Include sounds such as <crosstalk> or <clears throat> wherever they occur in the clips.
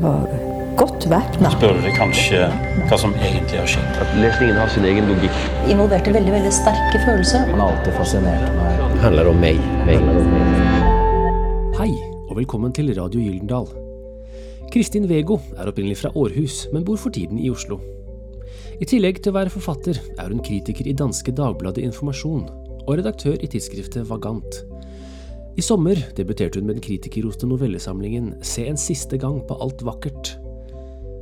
var godt væpna. Spør deg kanskje hva som egentlig har skjedd? At lesningen har sin egen logikk. Involverte veldig veldig sterke følelser. Han har alltid fascinert meg. Det handler om meg. meg. Hei, og velkommen til Radio Gyldendal. Kristin Vego er opprinnelig fra Århus, men bor for tiden i Oslo. I tillegg til å være forfatter, er hun kritiker i danske Dagbladet Informasjon og redaktør i tidsskriftet Vagant. I sommer debuterte hun med den kritikerroste novellesamlingen Se en siste gang på alt vakkert.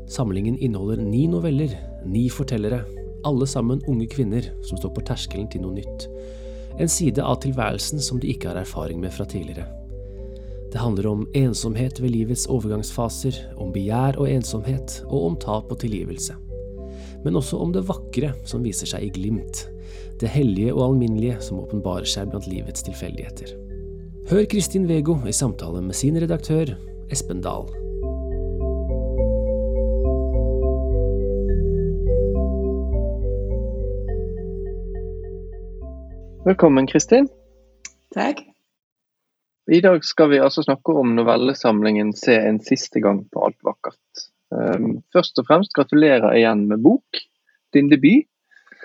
Samlingen inneholder ni noveller, ni fortellere, alle sammen unge kvinner som står på terskelen til noe nytt. En side av tilværelsen som de ikke har erfaring med fra tidligere. Det handler om ensomhet ved livets overgangsfaser, om begjær og ensomhet, og om tap og tilgivelse. Men også om det vakre som viser seg i glimt, det hellige og alminnelige som åpenbarer seg blant livets tilfeldigheter. Hør Kristin Vego i samtale med sin redaktør, Espen Dahl. Velkommen, Kristin. Takk. I dag skal vi altså snakke om novellesamlingen 'Se en siste gang på alt vakkert'. Um, først og fremst gratulerer igjen med bok, din debut.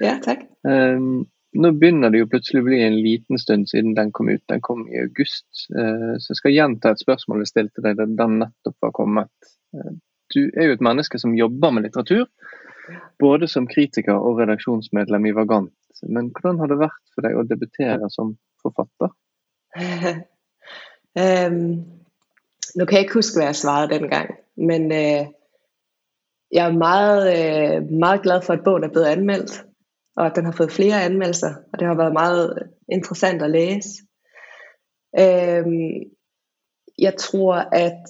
Ja, takk. Um, nå begynner det jo plutselig å bli en liten stund siden den kom ut. Den kom i august. Eh, så jeg skal gjenta et spørsmål jeg stilte deg da den nettopp var kommet. Eh, du er jo et menneske som jobber med litteratur, både som kritiker og redaksjonsmedlem i Vagant. Men hvordan har det vært for deg å debutere som forfatter? <laughs> Øhm, um, nå kan jeg ikke huske hva jeg svarte den gang, men uh, jeg er meget, uh, meget glad for at bogen er blevet anmeldt, og at den har fået flere anmeldelser, og det har været meget interessant at læse. Um, jeg tror, at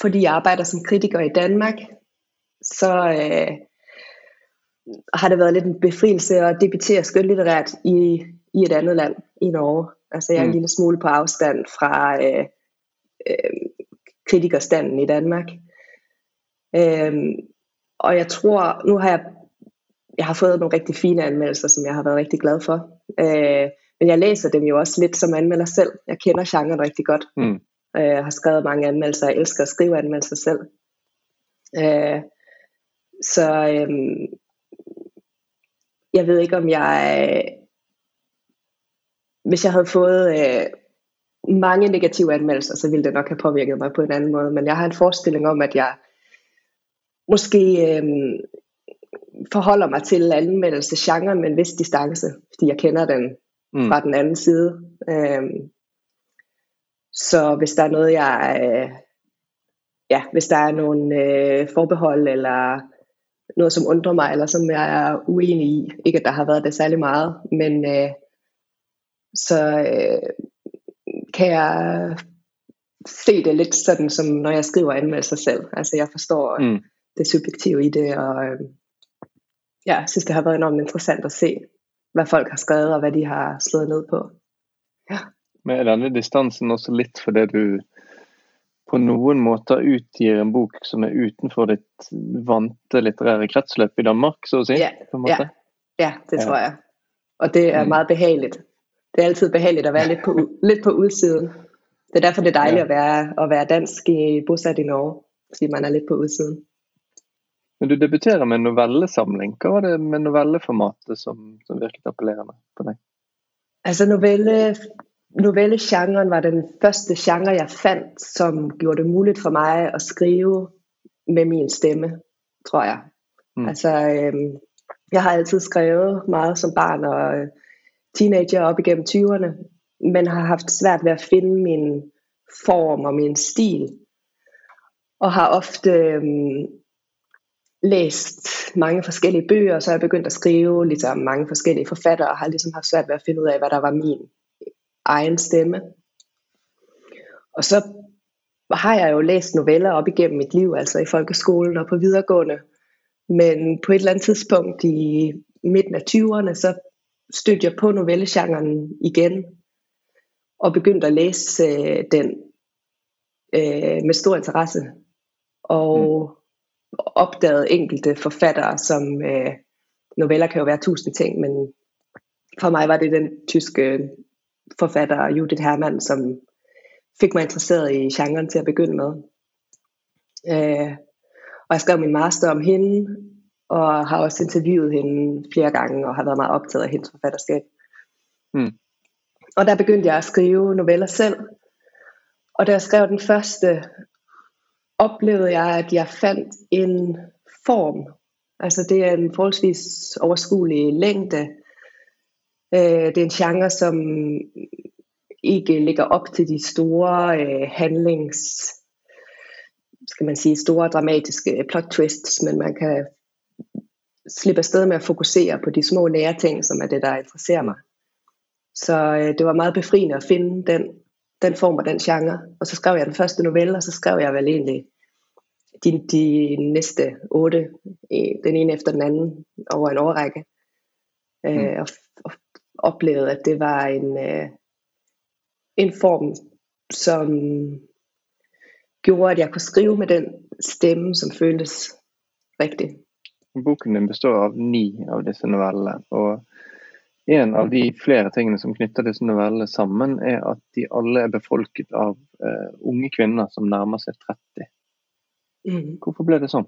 fordi jeg arbejder som kritiker i Danmark, så uh, har det været lidt en befrielse at debutere skønlitterært i, i et andet land, i Norge. Altså jeg er en Mm. lille smule på afstand fra øh, øh, kritikerstanden i Danmark. Øhm, og jeg tror, nu har jeg, jeg har fået nogle rigtig fine anmeldelser, som jeg har været rigtig glad for. Øh, men jeg læser dem jo også lidt som anmelder selv. Jeg kender genren rigtig godt. Mm. Øh, Jeg har skrevet mange anmeldelser. Jeg elsker at skrive anmeldelser selv. Øh, så øhm, jeg ved ikke, om jeg... Hvis jeg havde fået øh, mange negative anmeldelser, så ville det nok have påvirket mig på en anden måde. Men jeg har en forestilling om, at jeg måske øh, forholder mig til anmeldelsesgenren med en vis distance, fordi jeg kender den Mm. fra den anden side. Øhm, så hvis der er noget, jeg... Øh, ja, hvis der er nogle øh, forbehold, eller noget, som undrer mig, eller som jeg er uenig i. Ikke, at der har været det særlig meget, men øh, så øh, kan jeg se det lidt sådan, som når jeg skriver anmeldelser selv. Altså, jeg forstår Mm. det subjektive i det, og øh, ja, jeg synes, det har været enormt interessant at se, hvad folk har skrevet, og hvad de har slået ned på. Men er denne distansen også litt fordi du på noen måter utgir en bok som er utenfor ditt vante litterære kretsløp i Danmark, så å si? Ja, på en måte? Ja, det Ja. tror jeg. Og det er Mm. meget behageligt. Det er altid behageligt at være lidt på, lidt på udsiden. Det er derfor, det er dejligt Ja. at, være, at være dansk i, bosat i Norge, fordi man er lidt på udsiden. Men du debuterer med en novellesamling. Hva var det med novelleformatet som, som virket appellerende på deg? Altså novelle, novellegenren var den første genre, jeg fandt, som gjorde det muligt for mig at skrive med min stemme, tror jeg. Mm. Altså, øhm, jeg har altid skrevet meget som barn og øh, teenager op igennem 20'erne, men har haft svært ved at finde min form og min stil. Og har ofte øhm, læst mange forskellige bøger, og så er jeg begyndt at skrive ligesom mange forskellige forfattere, og har ligesom haft svært ved at finde ud af, hvad der var min egen stemme. Og så har jeg jo læst noveller op igennem mit liv, altså i folkeskolen og på videregående. Men på et eller andet tidspunkt i midten af 20'erne, så stødte jeg på novellegenren igen, og begyndte at læse øh, den øh, med stor interesse. Og mm opdagede enkelte forfattere, som øh, noveller kan jo være tusind ting, men for mig var det den tyske forfatter Judith Hermann, som fik mig interesseret i genren til at begynde med. Øh, og jeg skrev min master om hende, og har også interviewet hende flere gange, og har været meget optaget af hendes forfatterskab. Mm. Og der begyndte jeg at skrive noveller selv. Og da jeg skrev den første, oplevede jeg, at jeg fandt en form. Altså det er en forholdsvis overskuelig længde. Øh, det er en genre, som ikke ligger op til de store øh, handlings, skal man sige, store dramatiske øh, plot twists, men man kan slippe afsted med at fokusere på de små nære ting, som er det, der interesserer mig. Så øh, det var meget befriende at finde den, den form og den genre. Og så skrev jeg den første novelle, og så skrev jeg vel egentlig de, de næste otte, den ene efter den anden, over en årrække. Øh, mm. Øh, og, og oplevede, at det var en, øh, en form, som gjorde, at jeg kunne skrive med den stemme, som føltes rigtig. Boken din består av ni av disse novellene. og en av de flere tingene som knytter disse novellene sammen, er at de alle er befolket av uh, unge kvinner som nærmer seg 30. Mm. Hvorfor ble det sånn?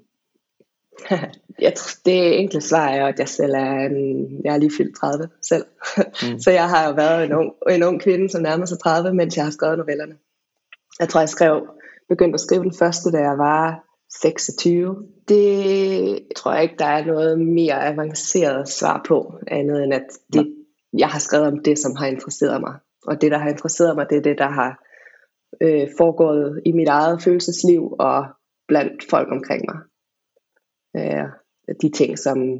<laughs> jeg tror, det enkle svar er at jeg selv er en, jeg er lige fyldt 30 selv. Mm. <laughs> Så jeg har jo været en ung, en ung kvinde, som nærmer sig 30, mens jeg har skrevet novellerne. Jeg tror, jeg skrev, begyndte at skrive den første, da jeg var 26. Det tror jeg ikke, der er noget mere avanceret svar på, andet end at det, jeg har skrevet om det, som har interesseret mig. Og det, der har interesseret mig, det er det, der har øh, foregået i mit eget følelsesliv og blandt folk omkring mig. Øh, de ting, som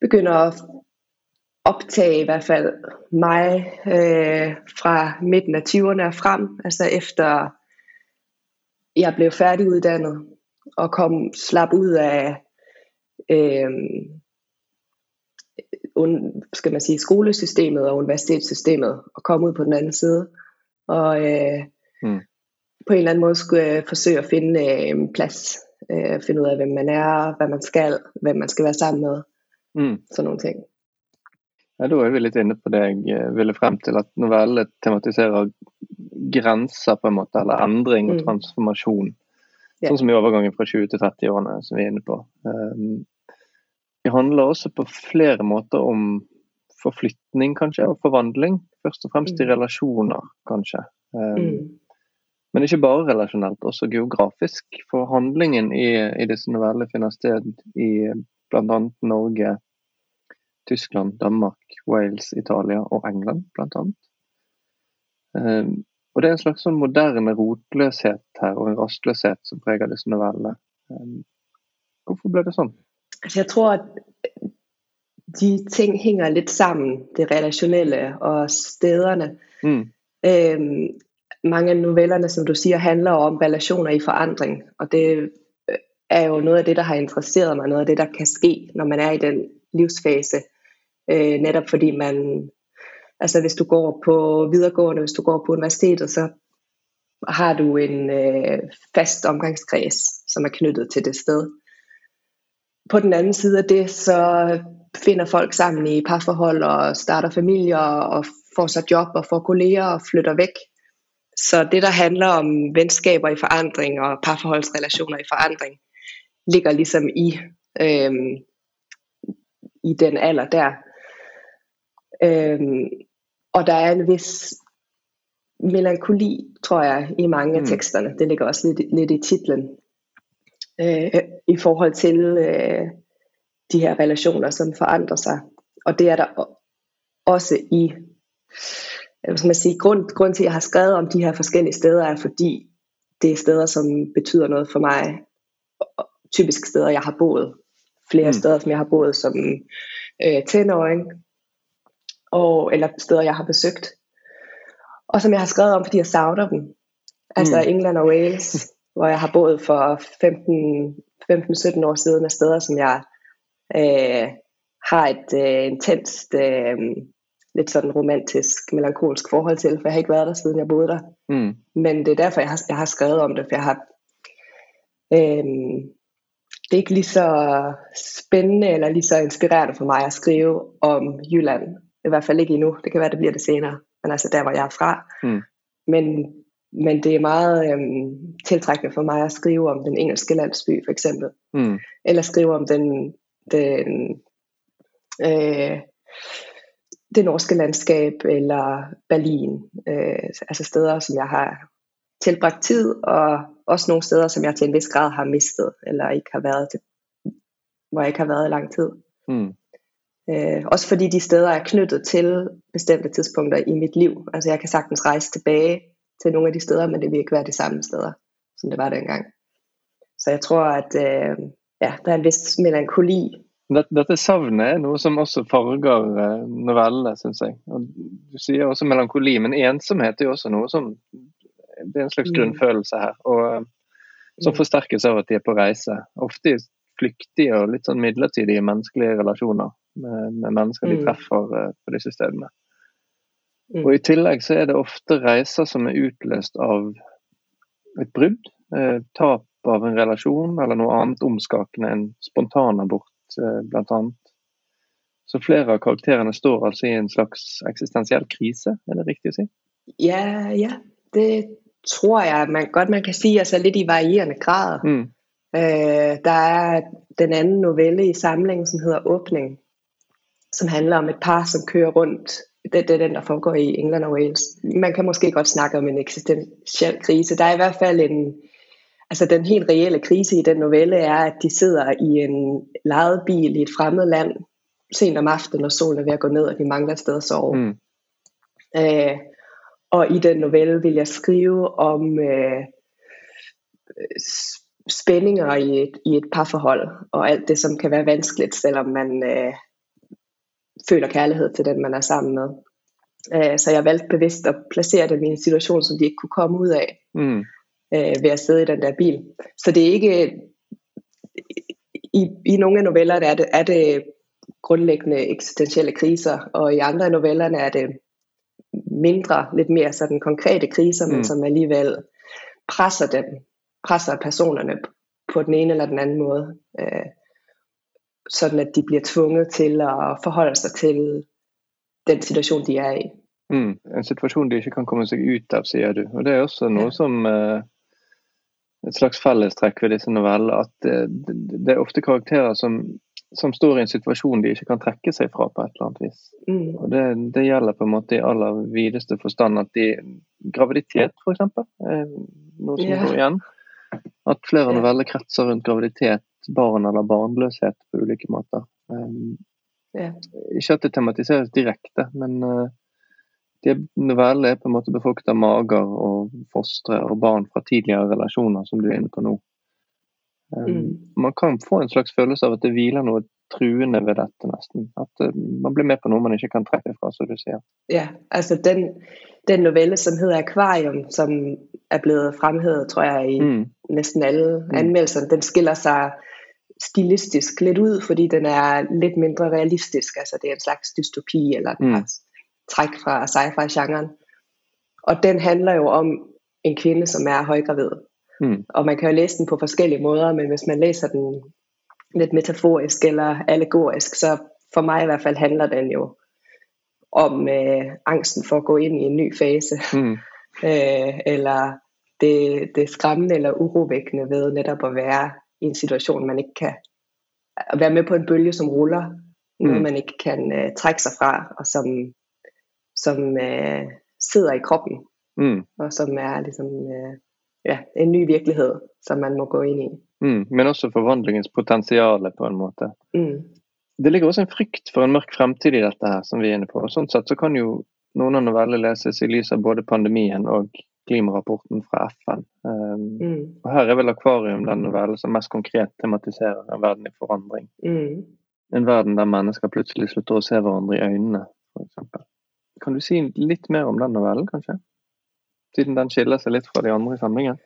begynder at optage i hvert fald mig øh, fra midten af 20'erne og frem, altså efter jeg blev færdiguddannet og kom slap ud af øh, un, skal man sige, skolesystemet og universitetssystemet og komme ud på den anden side. Og øh, mm. på en eller anden måde skulle jeg forsøge at finde øh, en plads øh, finde ud af, hvem man er, hvad man skal, hvem man skal være sammen med. Mm. Sådan nogle ting. Ja, Da er vi litt inne på det jeg ville frem til, at novelle tematiserer grenser, på en måte, eller endring og mm. transformasjon. Yeah. Sånn som i overgangen fra 20 til 30-årene, som vi er inne på. Um, det handler også på flere måter om forflytning, kanskje, og forvandling. Først og fremst mm. i relasjoner, kanskje. Um, mm. Men ikke bare relasjonelt, også geografisk. For handlingen i, i disse novellene finner sted i bl.a. Norge, Tyskland, Danmark, Wales, Italia og England, bl.a. Og det er en slags sånn moderne rotløshet her, og en rastløshet som preger disse novellene. Hvorfor ble det sånn? Altså, jeg tror at de ting henger litt sammen, det relasjonelle og stederne. Mm. Um, mange af novellerne, som du siger, handler om relationer i forandring, og det er jo noget af det, der har interesseret mig, noget af det, der kan ske, når man er i den livsfase, øh, netop fordi man, altså hvis du går på videregående, hvis du går på universitetet, så har du en øh, fast omgangskreds, som er knyttet til det sted. På den anden side af det, så finder folk sammen i parforhold og starter familier og får sig job og får kolleger og flytter væk så det, der handler om venskaber i forandring og parforholdsrelationer i forandring, ligger ligesom i, øh, i den alder der. Øhm, og der er en vis melankoli, tror jeg, i mange af mm. teksterne. Det ligger også lidt, lidt i titlen. Øh, I forhold til øh, de her relationer, som forandrer sig. Og det er der også i hvad skal man sige, grund, grund til, at jeg har skrevet om de her forskellige steder, er fordi det er steder, som betyder noget for mig. Typisk steder, jeg har boet. Flere mm. steder, som jeg har boet som øh, tenåring. Og, eller steder, jeg har besøgt. Og som jeg har skrevet om, fordi jeg savner dem. Altså mm. England og Wales, <laughs> hvor jeg har boet for 15-17 år siden, af steder, som jeg øh, har et øh, intenst øh, lidt sådan romantisk, melankolsk forhold til, for jeg har ikke været der, siden jeg boede der. Mm. Men det er derfor, jeg har, jeg har skrevet om det, for jeg har... Øhm, det er ikke lige så spændende eller lige så inspirerende for mig at skrive om Jylland. I hvert fald ikke endnu. Det kan være, det bliver det senere. Men altså der, hvor jeg er fra. Mm. Men men det er meget øhm, tiltrækkende for mig at skrive om den engelske landsby, for eksempel. Mm. Eller skrive om den, den øh, det norske landskab, eller Berlin. Øh, altså steder, som jeg har tilbragt tid, og også nogle steder, som jeg til en vis grad har mistet, eller ikke har været til, hvor jeg ikke har været i lang tid. Mm. Øh, også fordi de steder er knyttet til bestemte tidspunkter i mit liv. Altså jeg kan sagtens rejse tilbage til nogle af de steder, men det vil ikke være de samme steder, som det var dengang. Så jeg tror, at øh, ja, der er en vis melankoli. Dette, savnet er noe som også farger eh, novellene, syns jeg. Og du sier også melankoli, men ensomhet er jo også noe som Det er en slags Mm. grunnfølelse her. Og eh, som Mm. forsterkes av at de er på reise. Ofte i flyktige og litt sånn midlertidige menneskelige relasjoner med, med mennesker de Mm. treffer eh, på disse stedene. Mm. Og I tillegg så er det ofte reiser som er utløst av et brudd, eh, tap av en relasjon eller noe annet omskakende, en spontanabort eh, annet. Så flere av karakterene står altså i en slags eksistensiell krise, er det riktig å si? Ja, ja, det tror jeg man, godt man kan sige, altså lidt i varierende grad. Mm. Øh, der er den anden novelle i samlingen, som hedder Åbning, som handler om et par, som kører rundt. Det, det er den, der foregår i England og Wales. Man kan måske godt snakke om en eksistentiel krise. Der er i hvert fald en, altså den helt reelle krise i den novelle er, at de sidder i en lejet bil i et fremmed land sent om aftenen, og solen er ved at gå ned, og de mangler et sted at sove. Mm. Øh, og i den novelle vil jeg skrive om øh, spændinger i et, i et parforhold, og alt det, som kan være vanskeligt, selvom man øh, føler kærlighed til den, man er sammen med. Øh, så jeg valgte bevidst at placere dem i en situation, som de ikke kunne komme ud af Mm. øh, ved at sidde i den der bil. Så det er ikke... I, i nogle af novellerne er det, er det grundlæggende eksistentielle kriser, og i andre af novellerne er det mindre, lidt mere sådan konkrete kriser, mm. Mm. men som alligevel presser dem, presser personerne på den ene eller den anden måde, øh, sådan at de bliver tvunget til at forholde sig til den situation, de er i. Mm. En situasjon de ikke kan komme seg ut av, sier du. Og Det er også noe Ja. som eh, et slags fellestrekk ved disse novellene. At det, det, det er ofte karakterer som, som står i en situasjon de ikke kan trekke seg fra på et eller annet vis. Mm. Og det, det gjelder på en måte i aller videste forstand at de Graviditet, for eksempel, er noe som Ja. går igjen. At flere noveller kretser rundt graviditet, barn eller barnløshet på ulike måter. Ja. ikke at det tematiseres direkte, men uh, de novellene er på en måte befolket av mager og fostre og barn fra tidligere relasjoner, som du er inne på nå. Um, Mm. Man kan få en slags følelse av at det hviler noe truende ved dette, nesten. At man blir med på noe man ikke kan trekke fra, som du sier. Ja, altså den, den novelle, som hedder Aquarium, som er blevet fremhævet, tror jeg, i Mm. Næsten alle anmeldelserne, den skiller sig stilistisk lidt ud, fordi den er lidt mindre realistisk. Altså det er en slags dystopi, eller Mm. har træk fra sci-fi-genren. Og den handler jo om en kvinde, som er højgravid. Mm. Og man kan jo læse den på forskellige måder, men hvis man læser den lidt metaforisk eller allegorisk, så for mig i hvert fald handler den jo om øh, angsten for at gå ind i en ny fase, Mm. <laughs> øh, eller det, det skræmmende eller urovækkende ved netop at være i en situation, man ikke kan at være med på en bølge, som ruller, noget Mm. man ikke kan øh, trække sig fra, og som, som øh, sidder i kroppen, Mm. og som er ligesom øh, ja, en ny virkelighed, som man må gå ind i. Mm. Men også forvandlingens potensiale, på en måte. Mm. Det ligger også en frykt for en mørk fremtid i dette her, som vi er inne på. Og sånn sett så kan jo av novellene leses i lys av både pandemien og klimarapporten fra FN. Um, Mm. og her er vel akvarium den novellen som mest konkret tematiserer en verden i forandring. Mm. En verden der mennesker plutselig slutter å se hverandre i øynene, f.eks. Kan du si litt mer om den novellen, kanskje? Siden den skiller seg litt fra de andre i samlingen.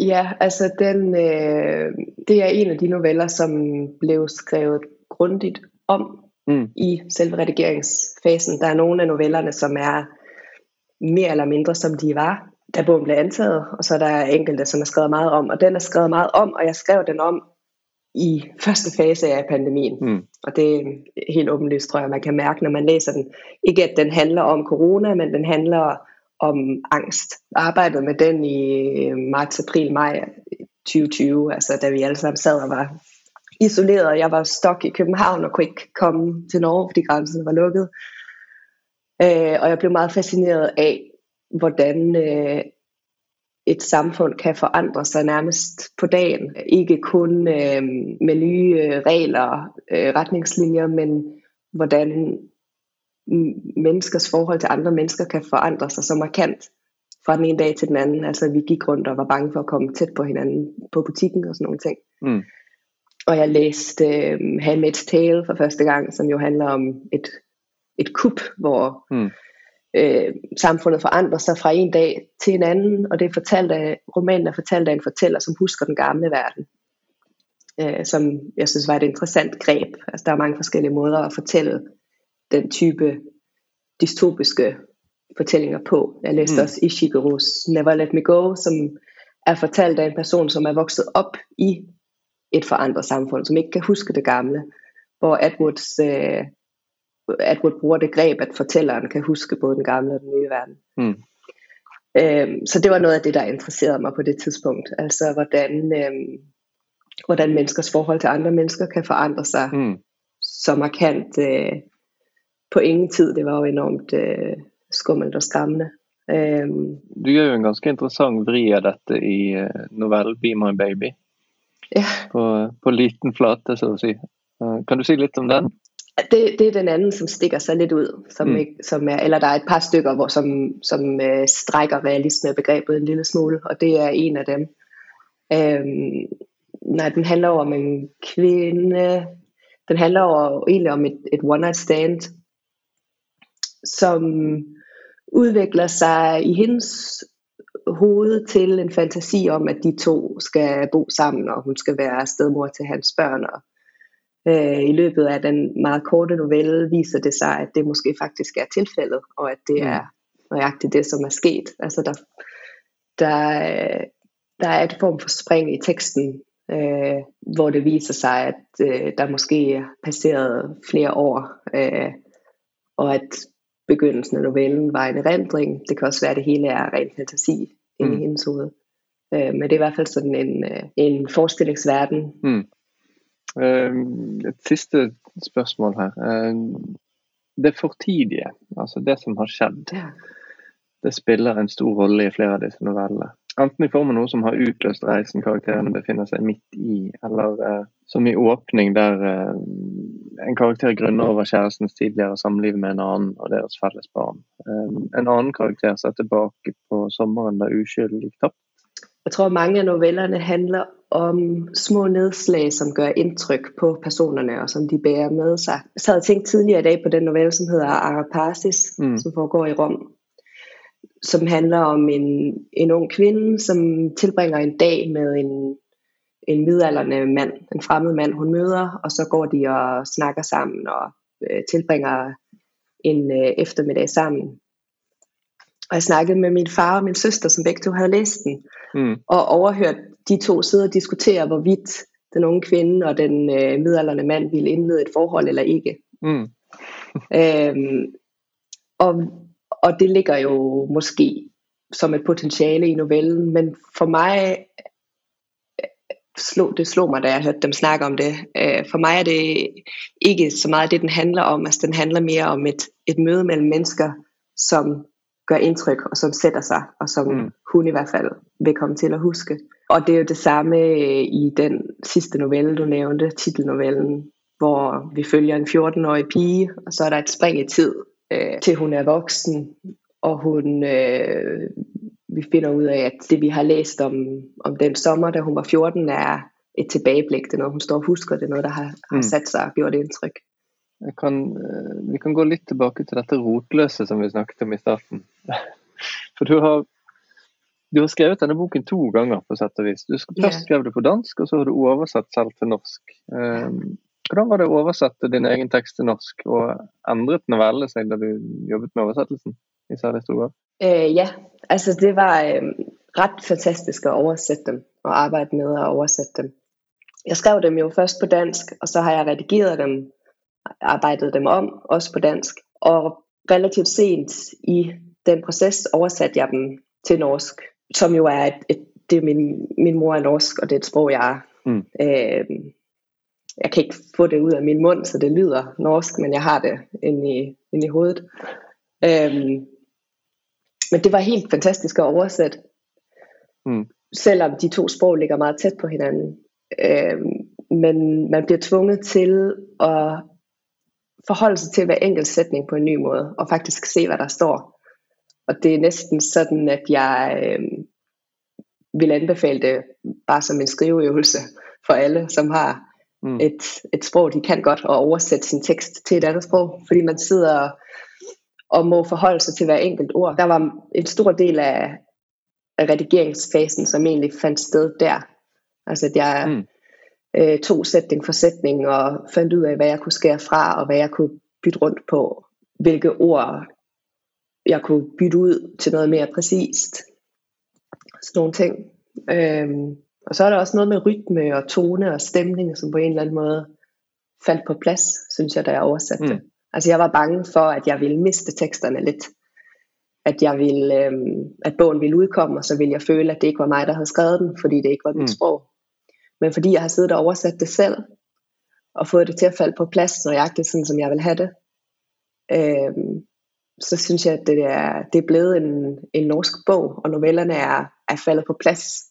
Ja, altså den, øh, det er en af de noveller, som blev skrevet grundigt om Mm. i selve redigeringsfasen. Der er nogle af novellerne, som er mere eller mindre, som de var, da bogen blev antaget, og så er der enkelte, som er skrevet meget om, og den er skrevet meget om, og jeg skrev den om i første fase af pandemien. Mm. Og det er helt åbenlyst, tror jeg, man kan mærke, når man læser den. Ikke at den handler om corona, men den handler om angst. Jeg arbejdede med den i marts, april, maj 2020, altså da vi alle sammen sad og var isoleret. Jeg var stok i København og kunne ikke komme til Norge, fordi grænsen var lukket. Øh, og jeg blev meget fascineret af, hvordan øh, et samfund kan forandre sig nærmest på dagen. Ikke kun øh, med nye øh, regler, øh, retningslinjer, men hvordan menneskers forhold til andre mennesker kan forandre sig så markant fra den ene dag til den anden. Altså vi gik rundt og var bange for at komme tæt på hinanden på butikken og sådan nogle ting. Mm. Og jeg læste øh, Handmaid's Tale for første gang, som jo handler om et, et kup, hvor mm. Øh, samfundet forandrer sig fra en dag til en anden, og det er fortalt af, romanen er fortalt af en fortæller, som husker den gamle verden. Øh, som jeg synes var et interessant greb. Altså der er mange forskellige måder at fortælle den type dystopiske fortællinger på. Jeg læste mm. også Ishigeros Never Let Me Go, som er fortalt af en person, som er vokset op i et forandret samfund, som ikke kan huske det gamle, hvor Edwards, øh, Edward bruger det greb, at fortælleren kan huske både den gamle og den nye verden. Mm. Øhm, så det var noget af det, der interesserede mig på det tidspunkt. Altså hvordan, øhm, hvordan menneskers forhold til andre mennesker kan forandre sig mm. så markant øh, på ingen tid. Det var jo enormt øh, skummelt og skræmmende. Um, du gjør jo en ganske interessant vri av dette i uh, novellen 'Be My Baby'. Ja. På, på liten flate, så å si. Uh, kan du si litt om den? Det, det er den anden, som stikker sig lidt ud. Som mm. ikke, som er, eller der er et par stykker, hvor, som, som uh, strækker realismebegrebet en lille smule, og det er en af dem. Um, nej, den handler om en kvinde. Den handler over, egentlig om et, et one-night stand, som udvikler sig i hendes hoved til en fantasi om, at de to skal bo sammen, og hun skal være stedmor til hans børn. Og, øh, I løbet af den meget korte novelle viser det sig, at det måske faktisk er tilfældet, og at det mm. er nøjagtigt det, som er sket. Altså der, der, der er et form for spring i teksten, øh, hvor det viser sig, at øh, der måske er passeret flere år, øh, og at begyndelsen af novellen var en erindring. Det kan også være, at det hele er ren fantasi mm. i hendes hoved. Øh, men det er i hvert fald sådan en, øh, en forestillingsverden. Mm. Uh, et sidste spørgsmål her. Uh, det fortidige, altså det som har skjedd, det spiller en stor rolle i flere av disse novellene. Enten i form av noe som har utløst reisen karakterene befinner seg midt i, eller uh, som i åpning der uh, en karakter grunner over kjærestens tidligere samliv med en annen og deres felles barn. Um, en annen karakter ser tilbake på sommeren da uskylden gikk tapt. Jeg tror mange af novellerne handler om små nedslag, som gør indtryk på personerne, og som de bærer med sig. Så havde jeg tænkt tidligere i dag på den novelle, som hedder Arapasis, mm. som foregår i Rom, som handler om en, en ung kvinde, som tilbringer en dag med en, en midalderne mand, en fremmed mand, hun møder, og så går de og snakker sammen og øh, tilbringer en øh, eftermiddag sammen. Og jeg snakkede med min far og min søster, som begge to havde læst den, mm. og overhørt de to sidde og diskutere, hvorvidt den unge kvinde og den øh, midalderne mand ville indlede et forhold eller ikke. Mm. <laughs> øhm, og og det ligger jo måske som et potentiale i novellen, men for mig øh, slog, det slog mig, da jeg hørte dem snakke om det. Øh, for mig er det ikke så meget det, den handler om. Altså, den handler mere om et, et møde mellem mennesker, som gør indtryk, og som sætter sig, og som mm. hun i hvert fald vil komme til at huske. Og det er jo det samme øh, i den sidste novelle, du nævnte, titelnovellen, hvor vi følger en 14-årig pige, og så er der et spring i tid, øh, til hun er voksen, og hun, øh, vi finder ud af, at det vi har læst om, om den sommer, da hun var 14, er et tilbageblik. Det er noget, hun står og husker. Det er noget, der har, har mm. sat sig og gjort indtryk. Jeg kan, øh, vi kan gå lidt tilbage til dette rotløse, som vi snakket om i starten. <laughs> For du har, du har skrevet denne boken to ganger, på sett og vis. Du først skrev det på dansk, og så har du oversat selv til norsk. Um, hvordan var det å oversette din egen tekst til norsk, og endret novelle seg da du jobbet med oversættelsen i særlig stor grad? Øh, ja, altså det var øh, ret fantastisk at oversætte dem, og arbejde med at oversætte dem. Jeg skrev dem jo først på dansk, og så har jeg redigeret dem, arbejdet dem om, også på dansk. Og relativt sent i den proces oversatte jeg dem til norsk, som jo er et, et det er min, min mor er norsk, og det er et sprog, jeg mm. øh, jeg kan ikke få det ud af min mund, så det lyder norsk, men jeg har det inde i, inde i hovedet. Øhm, men det var helt fantastisk at oversætte, mm. selvom de to sprog ligger meget tæt på hinanden. Øhm, men man bliver tvunget til at forholde sig til hver enkelt sætning på en ny måde, og faktisk se, hvad der står. Og det er næsten sådan, at jeg øh, vil anbefale det bare som en skriveøvelse for alle, som har mm. et, et sprog, de kan godt, og oversætte sin tekst til et andet sprog, fordi man sidder og må forholde sig til hver enkelt ord. Der var en stor del af, af redigeringsfasen, som egentlig fandt sted der. Altså at jeg mm. øh, tog sætning for sætning og fandt ud af, hvad jeg kunne skære fra, og hvad jeg kunne bytte rundt på, hvilke ord jeg kunne bytte ud til noget mere præcist. Sådan nogle ting. Øhm, og så er der også noget med rytme og tone og stemning, som på en eller anden måde faldt på plads, synes jeg, da jeg oversatte mm. det. Altså jeg var bange for, at jeg ville miste teksterne lidt. At, jeg ville, øhm, at bogen ville udkomme, og så ville jeg føle, at det ikke var mig, der havde skrevet den, fordi det ikke var mit mm. sprog. Men fordi jeg har siddet og oversat det selv, og fået det til at falde på plads, nøjagtigt sådan, som jeg vil have det, øhm, så synes jeg, at det er, det er blevet en, en norsk bog, og novellerne er, er faldet på plads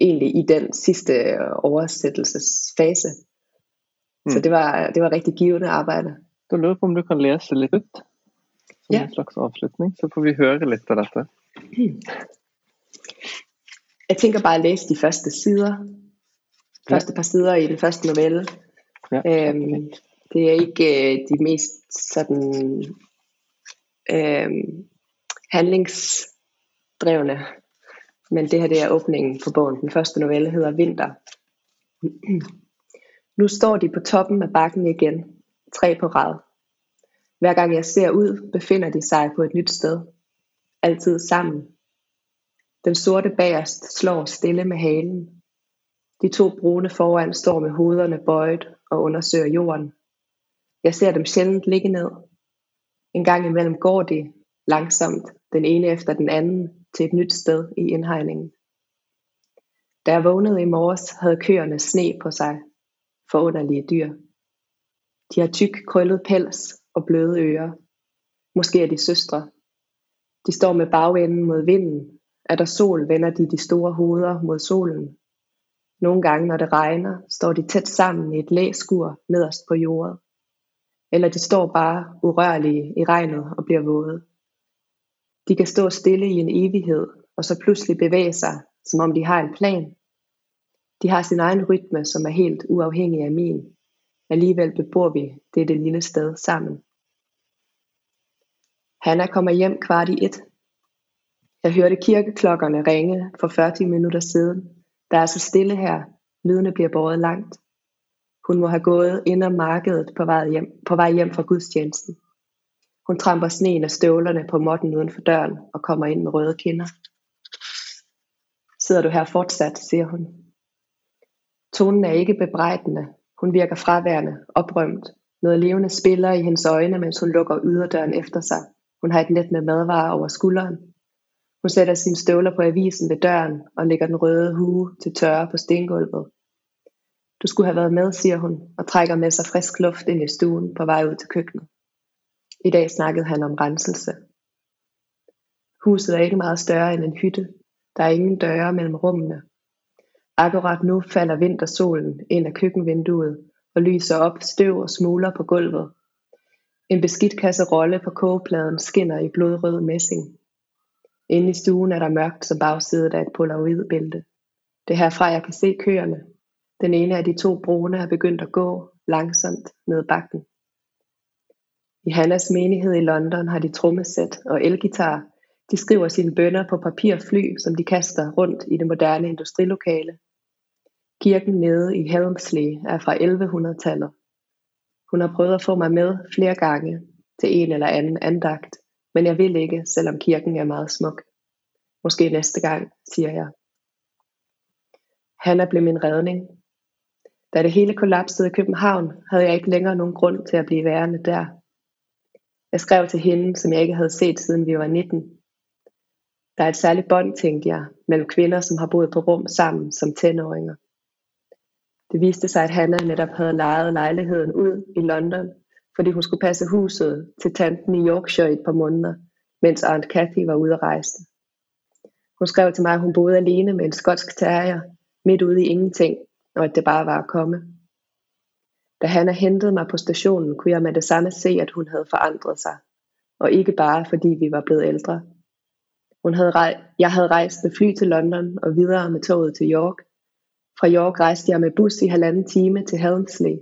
egentlig i den sidste oversættelsesfase. Mm. Så det var, det var rigtig givende arbejde. Du lurer på, om du kan læse lidt ut? Som ja. en slags afslutning, så får vi høre lidt af dette. Jeg tænker bare at læse de første sider. Første par sider i den første novelle. Ja. Øhm, det er ikke øh, de mest sådan øhm, handlingsdrevne men det her det er åbningen på bogen. Den første novelle hedder Vinter. <clears throat> Nu står de på toppen af bakken igen, tre på rad. Hver gang jeg ser ud, befinder de sig på et nyt sted. Altid sammen. Den sorte bagerst slår stille med halen. De to brune foran står med hovederne bøjet og undersøger jorden. Jeg ser dem sjældent ligge ned. En gang imellem går de, langsomt, den ene efter den anden, til et nyt sted i indhegningen. Da jeg vågnede i morges, havde køerne sne på sig. Forunderlige dyr. De har tyk, krøllet pels og bløde ører. Måske er de søstre. De står med bagenden mod vinden. Er der sol, vender de de store hoveder mod solen. Nogle gange, når det regner, står de tæt sammen i et læskur nederst på jorden. Eller de står bare urørlige i regnet og bliver våde. De kan stå stille i en evighed, og så pludselig bevæge sig, som om de har en plan. De har sin egen rytme, som er helt uafhængig af min. Alligevel bebor vi dette lille sted sammen. Hanna kommer hjem kvart i et. Jeg hørte kirkeklokkerne ringe for 40 minutter siden. Der er så stille her. Lydene bliver båret langt. Hun må have gået ind om markedet på vej hjem, på vej hjem fra gudstjenesten. Hun tramper sneen af støvlerne på måtten uden for døren og kommer ind med røde kinder. Sidder du her fortsat, siger hun. Tonen er ikke bebrejdende. Hun virker fraværende, oprømt. Noget levende spiller i hendes øjne, mens hun lukker yderdøren efter sig. Hun har et net med madvarer over skulderen. Hun sætter sine støvler på avisen ved døren og lægger den røde hue til tørre på stengulvet. Du skulle have været med, siger hun, og trækker med sig frisk luft ind i stuen på vej ud til køkkenet. I dag snakkede han om renselse. Huset er ikke meget større end en hytte. Der er ingen døre mellem rummene. Akkurat nu falder vintersolen ind af køkkenvinduet og lyser op støv og smuler på gulvet. En beskidt kasserolle på kogepladen skinner i blodrød messing. Inde i stuen er der mørkt som bagsiden af et polaroidbælte. Det er herfra jeg kan se køerne. Den ene af de to brune er begyndt at gå langsomt ned bakken. I Hannas menighed i London har de trommesæt og elgitar. De skriver sine bønder på papirfly, som de kaster rundt i det moderne industrilokale. Kirken nede i Helmsley er fra 1100-tallet. Hun har prøvet at få mig med flere gange til en eller anden andagt, men jeg vil ikke, selvom kirken er meget smuk. Måske næste gang, siger jeg. Hanna blev min redning. Da det hele kollapsede i København, havde jeg ikke længere nogen grund til at blive værende der. Jeg skrev til hende, som jeg ikke havde set siden vi var 19. Der er et særligt bånd, tænkte jeg, mellem kvinder, som har boet på rum sammen som tenåringer. Det viste sig, at Hanna netop havde lejet lejligheden ud i London, fordi hun skulle passe huset til tanten i Yorkshire i et par måneder, mens Aunt Cathy var ude at rejse. Hun skrev til mig, at hun boede alene med en skotsk terrier, midt ude i ingenting, og at det bare var at komme. Da Hanna hentede mig på stationen, kunne jeg med det samme se, at hun havde forandret sig. Og ikke bare fordi vi var blevet ældre. Hun havde rej- jeg havde rejst med fly til London og videre med toget til York. Fra York rejste jeg med bus i halvanden time til Helmsley,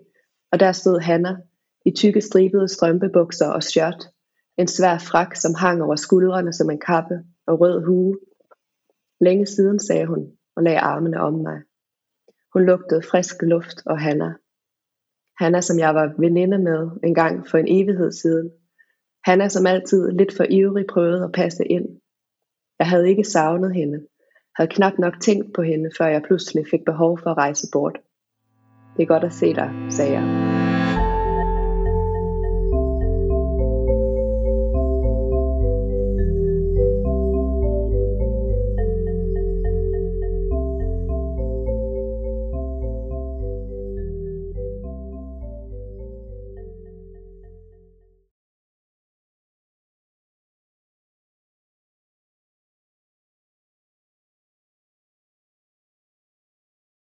og der stod Hanna i tykke stribede strømpebukser og skørt, en svær frak, som hang over skuldrene som en kappe, og rød hue. Længe siden, sagde hun, og lagde armene om mig. Hun lugtede frisk luft og Hanna. Hanna, som jeg var veninde med en gang for en evighed siden. Hanna, som altid lidt for ivrig prøvede at passe ind. Jeg havde ikke savnet hende, havde knap nok tænkt på hende, før jeg pludselig fik behov for at rejse bort. Det er godt at se dig, sagde jeg.